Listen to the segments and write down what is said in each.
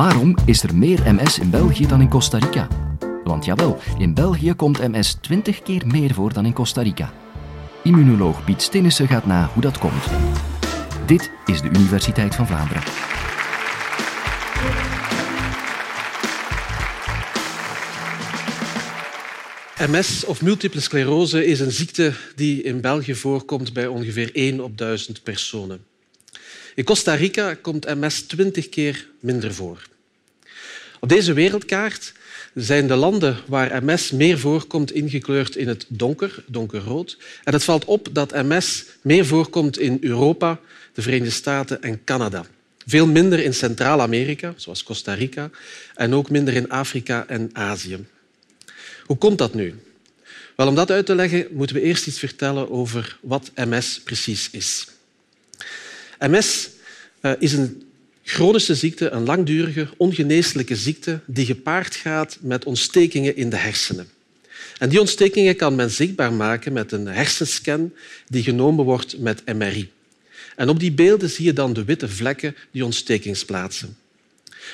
Waarom is er meer MS in België dan in Costa Rica? Want jawel, in België komt MS 20 keer meer voor dan in Costa Rica. Immunoloog Piet Stinnissen gaat na hoe dat komt. Dit is de Universiteit van Vlaanderen. MS of multiple sclerose is een ziekte die in België voorkomt bij ongeveer 1 op 1000 personen. In Costa Rica komt MS 20 keer minder voor. Op deze wereldkaart zijn de landen waar MS meer voorkomt ingekleurd in het donker, donkerrood. En het valt op dat MS meer voorkomt in Europa, de Verenigde Staten en Canada. Veel minder in Centraal-Amerika, zoals Costa Rica, en ook minder in Afrika en Azië. Hoe komt dat nu? Wel, om dat uit te leggen moeten we eerst iets vertellen over wat MS precies is. MS eh, is een chronische ziekte, een langdurige, ongeneeslijke ziekte die gepaard gaat met ontstekingen in de hersenen. En die ontstekingen kan men zichtbaar maken met een hersenscan die genomen wordt met MRI. En op die beelden zie je dan de witte vlekken, die ontstekingsplaatsen.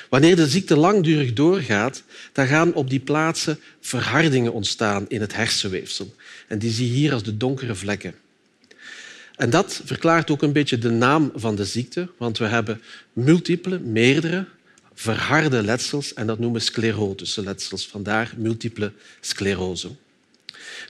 Wanneer de ziekte langdurig doorgaat, dan gaan op die plaatsen verhardingen ontstaan in het hersenweefsel. En die zie je hier als de donkere vlekken. En dat verklaart ook een beetje de naam van de ziekte, want we hebben multiple, meerdere, verharde letsels en dat noemen we sclerotische letsels. Vandaar multiple sclerose.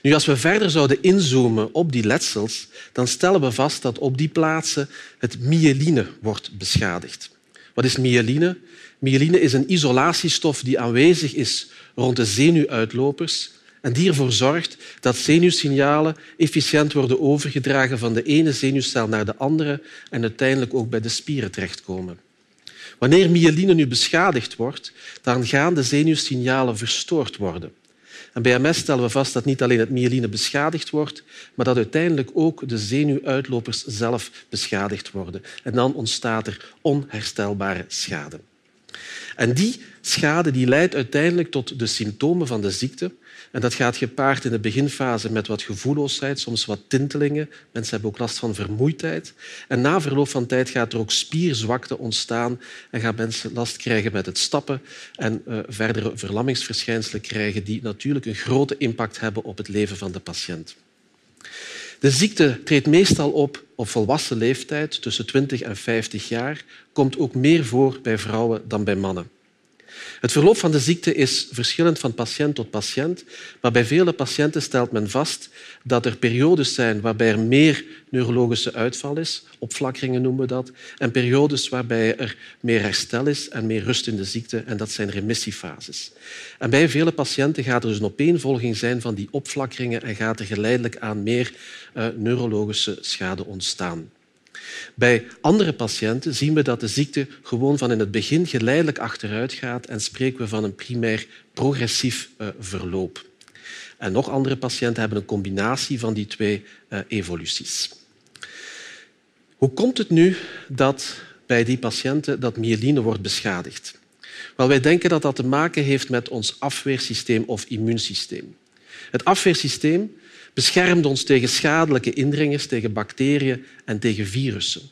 Nu, als we verder zouden inzoomen op die letsels, dan stellen we vast dat op die plaatsen het myeline wordt beschadigd. Wat is myeline? Myeline is een isolatiestof die aanwezig is rond de zenuwuitlopers en die ervoor zorgt dat zenuwsignalen efficiënt worden overgedragen van de ene zenuwcel naar de andere en uiteindelijk ook bij de spieren terechtkomen. Wanneer myeline nu beschadigd wordt, dan gaan de zenuwsignalen verstoord worden. En bij MS stellen we vast dat niet alleen het myeline beschadigd wordt, maar dat uiteindelijk ook de zenuwuitlopers zelf beschadigd worden. En dan ontstaat er onherstelbare schade. En die schade die leidt uiteindelijk tot de symptomen van de ziekte. En dat gaat gepaard in de beginfase met wat gevoelloosheid, soms wat tintelingen. Mensen hebben ook last van vermoeidheid. En na verloop van tijd gaat er ook spierzwakte ontstaan en gaan mensen last krijgen met het stappen en uh, verdere verlammingsverschijnselen krijgen die natuurlijk een grote impact hebben op het leven van de patiënt. De ziekte treedt meestal op op volwassen leeftijd, tussen 20 en 50 jaar, komt ook meer voor bij vrouwen dan bij mannen. Het verloop van de ziekte is verschillend van patiënt tot patiënt, maar bij vele patiënten stelt men vast dat er periodes zijn waarbij er meer neurologische uitval is, opflakkeringen noemen we dat, en periodes waarbij er meer herstel is en meer rust in de ziekte, en dat zijn remissiefases. En bij vele patiënten gaat er dus een opeenvolging zijn van die opflakkeringen en gaat er geleidelijk aan meer uh, neurologische schade ontstaan. Bij andere patiënten zien we dat de ziekte gewoon van in het begin geleidelijk achteruit gaat en spreken we van een primair progressief uh, verloop. En nog andere patiënten hebben een combinatie van die twee uh, evoluties. Hoe komt het nu dat bij die patiënten dat myeline wordt beschadigd? Wel, wij denken dat dat te maken heeft met ons afweersysteem of immuunsysteem. Het afweersysteem beschermt ons tegen schadelijke indringers, tegen bacteriën en tegen virussen.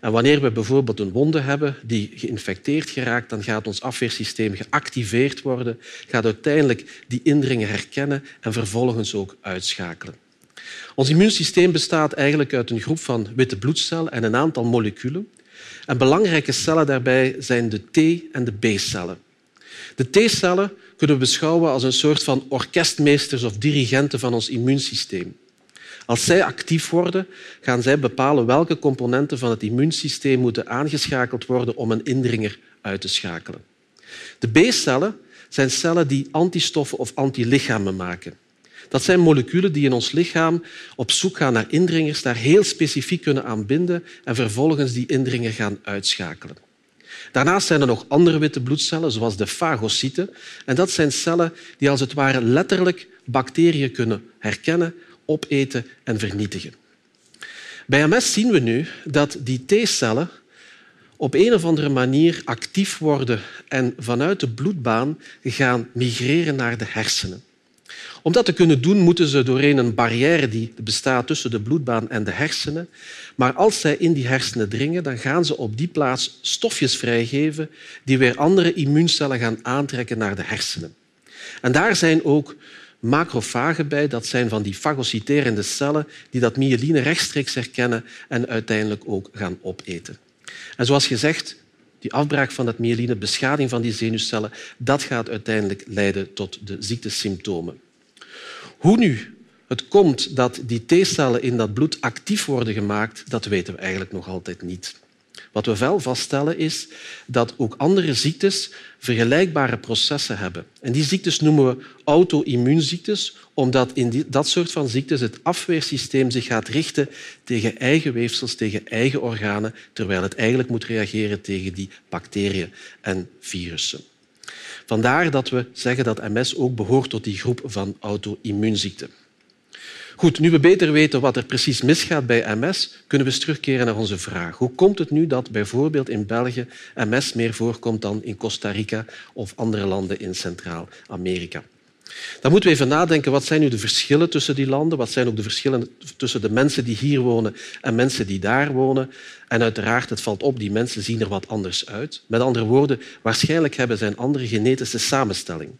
En wanneer we bijvoorbeeld een wonde hebben die geïnfecteerd geraakt, dan gaat ons afweersysteem geactiveerd worden, gaat uiteindelijk die indringen herkennen en vervolgens ook uitschakelen. Ons immuunsysteem bestaat eigenlijk uit een groep van witte bloedcellen en een aantal moleculen. En belangrijke cellen daarbij zijn de T- en de B-cellen. De T-cellen kunnen we beschouwen als een soort van orkestmeesters of dirigenten van ons immuunsysteem. Als zij actief worden, gaan zij bepalen welke componenten van het immuunsysteem moeten aangeschakeld worden om een indringer uit te schakelen. De B-cellen zijn cellen die antistoffen of antilichamen maken. Dat zijn moleculen die in ons lichaam op zoek gaan naar indringers, daar heel specifiek kunnen aanbinden en vervolgens die indringer gaan uitschakelen. Daarnaast zijn er nog andere witte bloedcellen, zoals de fagocyten. En dat zijn cellen die als het ware letterlijk bacteriën kunnen herkennen, opeten en vernietigen. Bij MS zien we nu dat die T-cellen op een of andere manier actief worden en vanuit de bloedbaan gaan migreren naar de hersenen. Om dat te kunnen doen, moeten ze doorheen een barrière die bestaat tussen de bloedbaan en de hersenen. Maar als zij in die hersenen dringen, dan gaan ze op die plaats stofjes vrijgeven die weer andere immuuncellen gaan aantrekken naar de hersenen. En daar zijn ook macrofagen bij. Dat zijn van die fagociterende cellen die dat myeline rechtstreeks herkennen en uiteindelijk ook gaan opeten. En zoals gezegd, die afbraak van dat myeline, beschadiging van die zenuwcellen, dat gaat uiteindelijk leiden tot de ziektesymptomen. Hoe nu het komt dat die T-cellen in dat bloed actief worden gemaakt, dat weten we eigenlijk nog altijd niet. Wat we wel vaststellen is dat ook andere ziektes vergelijkbare processen hebben. En die ziektes noemen we auto-immuunziektes, omdat in dat soort van ziektes het afweersysteem zich gaat richten tegen eigen weefsels, tegen eigen organen, terwijl het eigenlijk moet reageren tegen die bacteriën en virussen. Vandaar dat we zeggen dat MS ook behoort tot die groep van auto-immuunziekten. Goed, nu we beter weten wat er precies misgaat bij MS, kunnen we eens terugkeren naar onze vraag. Hoe komt het nu dat bijvoorbeeld in België MS meer voorkomt dan in Costa Rica of andere landen in Centraal-Amerika? Dan moeten we even nadenken, wat zijn nu de verschillen tussen die landen? Wat zijn ook de verschillen tussen de mensen die hier wonen en mensen die daar wonen? En uiteraard, het valt op, die mensen zien er wat anders uit. Met andere woorden, waarschijnlijk hebben zij een andere genetische samenstelling.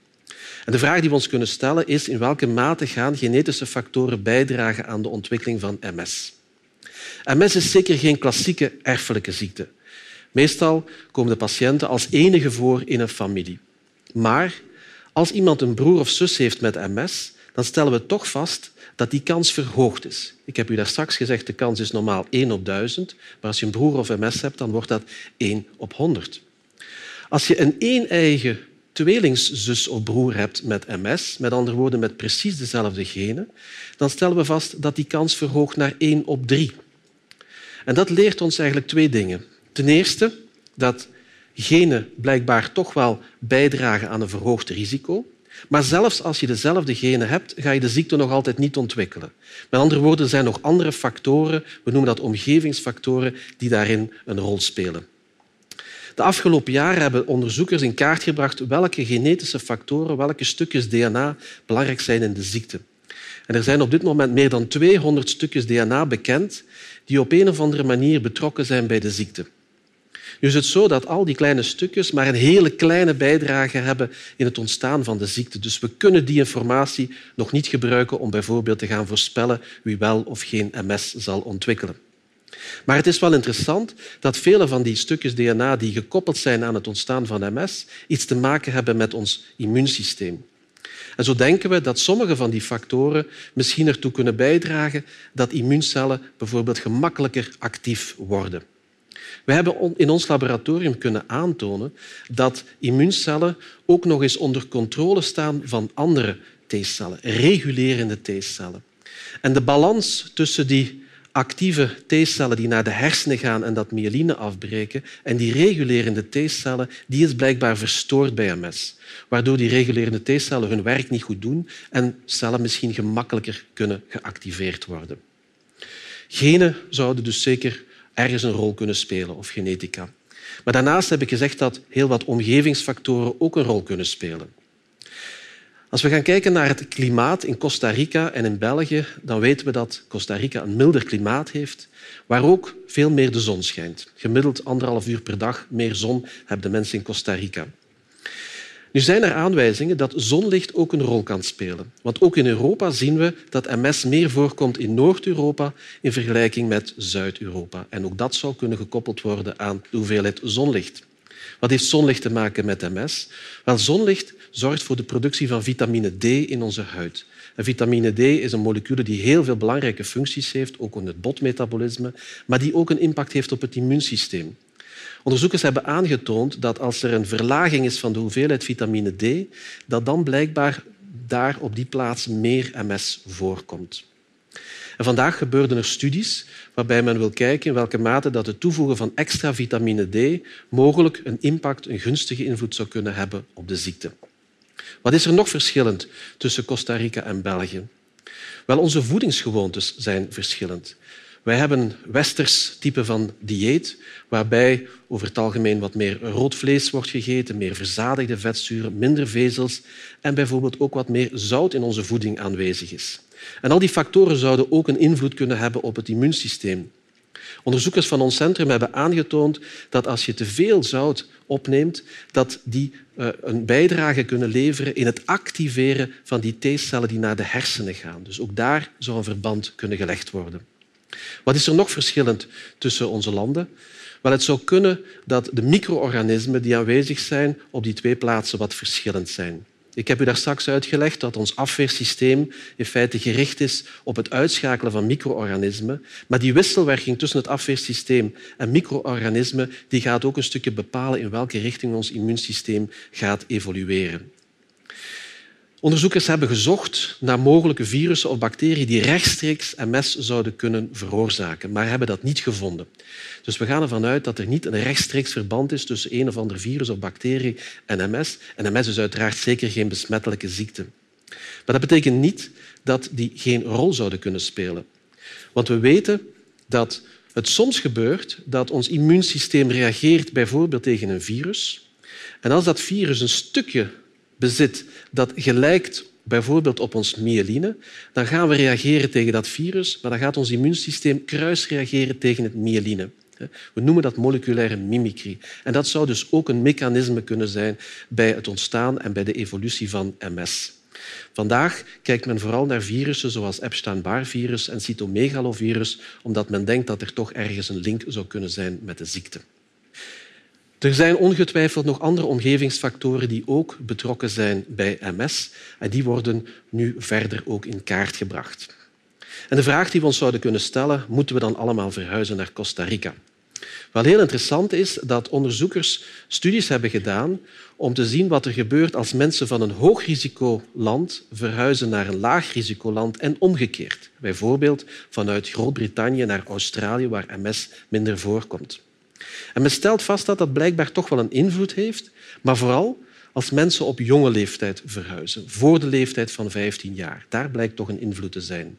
En de vraag die we ons kunnen stellen is in welke mate gaan genetische factoren bijdragen aan de ontwikkeling van MS. MS is zeker geen klassieke erfelijke ziekte. Meestal komen de patiënten als enige voor in een familie. Maar als iemand een broer of zus heeft met MS, dan stellen we toch vast dat die kans verhoogd is. Ik heb u daar straks gezegd, de kans is normaal 1 op 1000, maar als je een broer of MS hebt, dan wordt dat 1 op 100. Als je een een-eigen tweelingzus of broer hebt met MS, met andere woorden met precies dezelfde genen, dan stellen we vast dat die kans verhoogt naar 1 op 3. En dat leert ons eigenlijk twee dingen. Ten eerste dat genen blijkbaar toch wel bijdragen aan een verhoogd risico. Maar zelfs als je dezelfde genen hebt, ga je de ziekte nog altijd niet ontwikkelen. Met andere woorden, er zijn nog andere factoren, we noemen dat omgevingsfactoren, die daarin een rol spelen. De afgelopen jaren hebben onderzoekers in kaart gebracht welke genetische factoren, welke stukjes DNA belangrijk zijn in de ziekte. En er zijn op dit moment meer dan 200 stukjes DNA bekend die op een of andere manier betrokken zijn bij de ziekte. Nu is het zo dat al die kleine stukjes maar een hele kleine bijdrage hebben in het ontstaan van de ziekte. Dus we kunnen die informatie nog niet gebruiken om bijvoorbeeld te gaan voorspellen wie wel of geen MS zal ontwikkelen. Maar het is wel interessant dat vele van die stukjes DNA die gekoppeld zijn aan het ontstaan van MS iets te maken hebben met ons immuunsysteem. En zo denken we dat sommige van die factoren misschien ertoe kunnen bijdragen dat immuuncellen bijvoorbeeld gemakkelijker actief worden. We hebben in ons laboratorium kunnen aantonen dat immuuncellen ook nog eens onder controle staan van andere T-cellen, regulerende T-cellen. En de balans tussen die actieve T-cellen die naar de hersenen gaan en dat myeline afbreken en die regulerende T-cellen die is blijkbaar verstoord bij MS, waardoor die regulerende T-cellen hun werk niet goed doen en cellen misschien gemakkelijker kunnen geactiveerd worden. Genen zouden dus zeker ergens een rol kunnen spelen, of genetica. Maar daarnaast heb ik gezegd dat heel wat omgevingsfactoren ook een rol kunnen spelen. Als we gaan kijken naar het klimaat in Costa Rica en in België, dan weten we dat Costa Rica een milder klimaat heeft, waar ook veel meer de zon schijnt. Gemiddeld anderhalf uur per dag meer zon hebben de mensen in Costa Rica. Nu zijn er aanwijzingen dat zonlicht ook een rol kan spelen. Want ook in Europa zien we dat MS meer voorkomt in Noord-Europa in vergelijking met Zuid-Europa. En ook dat zou kunnen gekoppeld worden aan de hoeveelheid zonlicht. Wat heeft zonlicht te maken met MS? Wel, zonlicht zorgt voor de productie van vitamine D in onze huid. En vitamine D is een molecule die heel veel belangrijke functies heeft, ook in het botmetabolisme, maar die ook een impact heeft op het immuunsysteem. Onderzoekers hebben aangetoond dat als er een verlaging is van de hoeveelheid vitamine D, dat dan blijkbaar daar op die plaats meer MS voorkomt. En vandaag gebeurden er studies waarbij men wil kijken in welke mate dat het toevoegen van extra vitamine D mogelijk een impact, een gunstige invloed zou kunnen hebben op de ziekte. Wat is er nog verschillend tussen Costa Rica en België? Wel, onze voedingsgewoontes zijn verschillend. Wij hebben een westers type van dieet, waarbij over het algemeen wat meer rood vlees wordt gegeten, meer verzadigde vetzuren, minder vezels en bijvoorbeeld ook wat meer zout in onze voeding aanwezig is. En al die factoren zouden ook een invloed kunnen hebben op het immuunsysteem. Onderzoekers van ons centrum hebben aangetoond dat als je te veel zout opneemt, dat die uh, een bijdrage kunnen leveren in het activeren van die T-cellen die naar de hersenen gaan. Dus ook daar zou een verband kunnen gelegd worden. Wat is er nog verschillend tussen onze landen? Wel, het zou kunnen dat de micro-organismen die aanwezig zijn op die twee plaatsen wat verschillend zijn. Ik heb u daar straks uitgelegd dat ons afweersysteem in feite gericht is op het uitschakelen van micro-organismen. Maar die wisselwerking tussen het afweersysteem en micro-organismen die gaat ook een stukje bepalen in welke richting ons immuunsysteem gaat evolueren. Onderzoekers hebben gezocht naar mogelijke virussen of bacteriën die rechtstreeks MS zouden kunnen veroorzaken, maar hebben dat niet gevonden. Dus we gaan ervan uit dat er niet een rechtstreeks verband is tussen een of ander virus of bacterie en MS. En MS is uiteraard zeker geen besmettelijke ziekte. Maar dat betekent niet dat die geen rol zouden kunnen spelen. Want we weten dat het soms gebeurt dat ons immuunsysteem reageert bijvoorbeeld tegen een virus. En als dat virus een stukje bezit dat gelijkt bijvoorbeeld op ons myeline, dan gaan we reageren tegen dat virus, maar dan gaat ons immuunsysteem kruisreageren tegen het myeline. We noemen dat moleculaire mimicry. En dat zou dus ook een mechanisme kunnen zijn bij het ontstaan en bij de evolutie van MS. Vandaag kijkt men vooral naar virussen zoals Epstein-Barr-virus en cytomegalovirus, omdat men denkt dat er toch ergens een link zou kunnen zijn met de ziekte. Er zijn ongetwijfeld nog andere omgevingsfactoren die ook betrokken zijn bij MS en die worden nu verder ook in kaart gebracht. En de vraag die we ons zouden kunnen stellen, moeten we dan allemaal verhuizen naar Costa Rica? Wat heel interessant is dat onderzoekers studies hebben gedaan om te zien wat er gebeurt als mensen van een hoogrisicoland verhuizen naar een laagrisikoland en omgekeerd. Bijvoorbeeld vanuit Groot-Brittannië naar Australië, waar MS minder voorkomt. En men stelt vast dat dat blijkbaar toch wel een invloed heeft, maar vooral als mensen op jonge leeftijd verhuizen, voor de leeftijd van 15 jaar. Daar blijkt toch een invloed te zijn.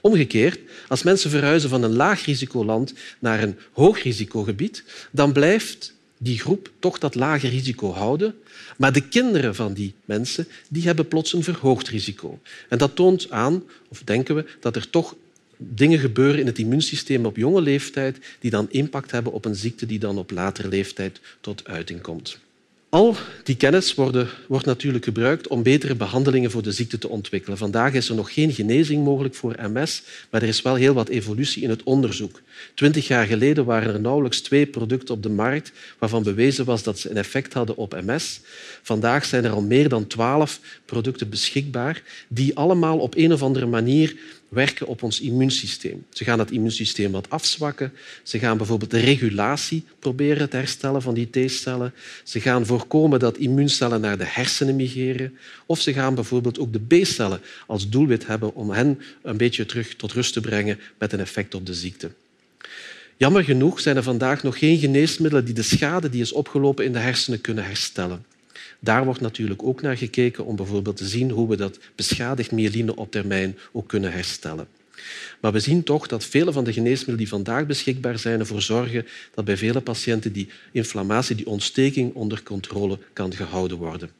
Omgekeerd, als mensen verhuizen van een laag risicoland naar een hoog risicogebied, dan blijft die groep toch dat lage risico houden. Maar de kinderen van die mensen die hebben plots een verhoogd risico. En dat toont aan, of denken we, dat er toch dingen gebeuren in het immuunsysteem op jonge leeftijd die dan impact hebben op een ziekte die dan op latere leeftijd tot uiting komt. Al die kennis worden, wordt natuurlijk gebruikt om betere behandelingen voor de ziekte te ontwikkelen. Vandaag is er nog geen genezing mogelijk voor MS, maar er is wel heel wat evolutie in het onderzoek. Twintig jaar geleden waren er nauwelijks twee producten op de markt waarvan bewezen was dat ze een effect hadden op MS. Vandaag zijn er al meer dan twaalf producten beschikbaar die allemaal op een of andere manier werken op ons immuunsysteem. Ze gaan het immuunsysteem wat afzwakken. Ze gaan bijvoorbeeld de regulatie proberen te herstellen van die T-cellen. Ze gaan voorkomen dat immuuncellen naar de hersenen migreren. Of ze gaan bijvoorbeeld ook de B-cellen als doelwit hebben om hen een beetje terug tot rust te brengen met een effect op de ziekte. Jammer genoeg zijn er vandaag nog geen geneesmiddelen die de schade die is opgelopen in de hersenen kunnen herstellen. Daar wordt natuurlijk ook naar gekeken om bijvoorbeeld te zien hoe we dat beschadigd myeline op termijn ook kunnen herstellen. Maar we zien toch dat vele van de geneesmiddelen die vandaag beschikbaar zijn ervoor zorgen dat bij vele patiënten die inflammatie, die ontsteking onder controle kan gehouden worden.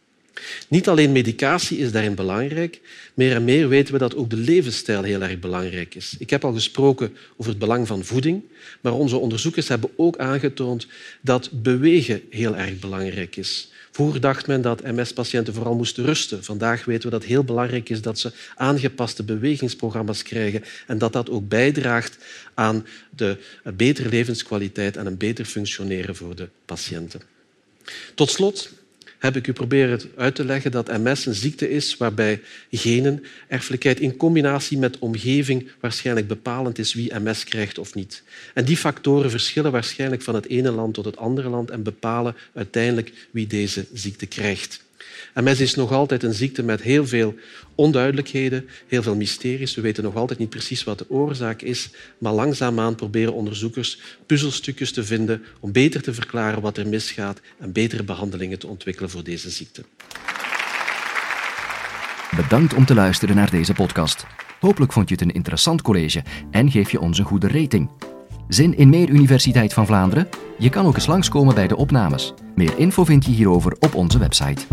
Niet alleen medicatie is daarin belangrijk, meer en meer weten we dat ook de levensstijl heel erg belangrijk is. Ik heb al gesproken over het belang van voeding, maar onze onderzoekers hebben ook aangetoond dat bewegen heel erg belangrijk is. Vroeger dacht men dat MS-patiënten vooral moesten rusten. Vandaag weten we dat het heel belangrijk is dat ze aangepaste bewegingsprogramma's krijgen en dat dat ook bijdraagt aan de betere levenskwaliteit en een beter functioneren voor de patiënten. Tot slot heb ik u proberen uit te leggen dat MS een ziekte is waarbij genen, erfelijkheid in combinatie met omgeving waarschijnlijk bepalend is wie MS krijgt of niet. En die factoren verschillen waarschijnlijk van het ene land tot het andere land en bepalen uiteindelijk wie deze ziekte krijgt. MS is nog altijd een ziekte met heel veel onduidelijkheden, heel veel mysteries. We weten nog altijd niet precies wat de oorzaak is, maar langzaamaan proberen onderzoekers puzzelstukjes te vinden om beter te verklaren wat er misgaat en betere behandelingen te ontwikkelen voor deze ziekte. Bedankt om te luisteren naar deze podcast. Hopelijk vond je het een interessant college en geef je ons een goede rating. Zin in meer Universiteit van Vlaanderen? Je kan ook eens langskomen bij de opnames. Meer info vind je hierover op onze website.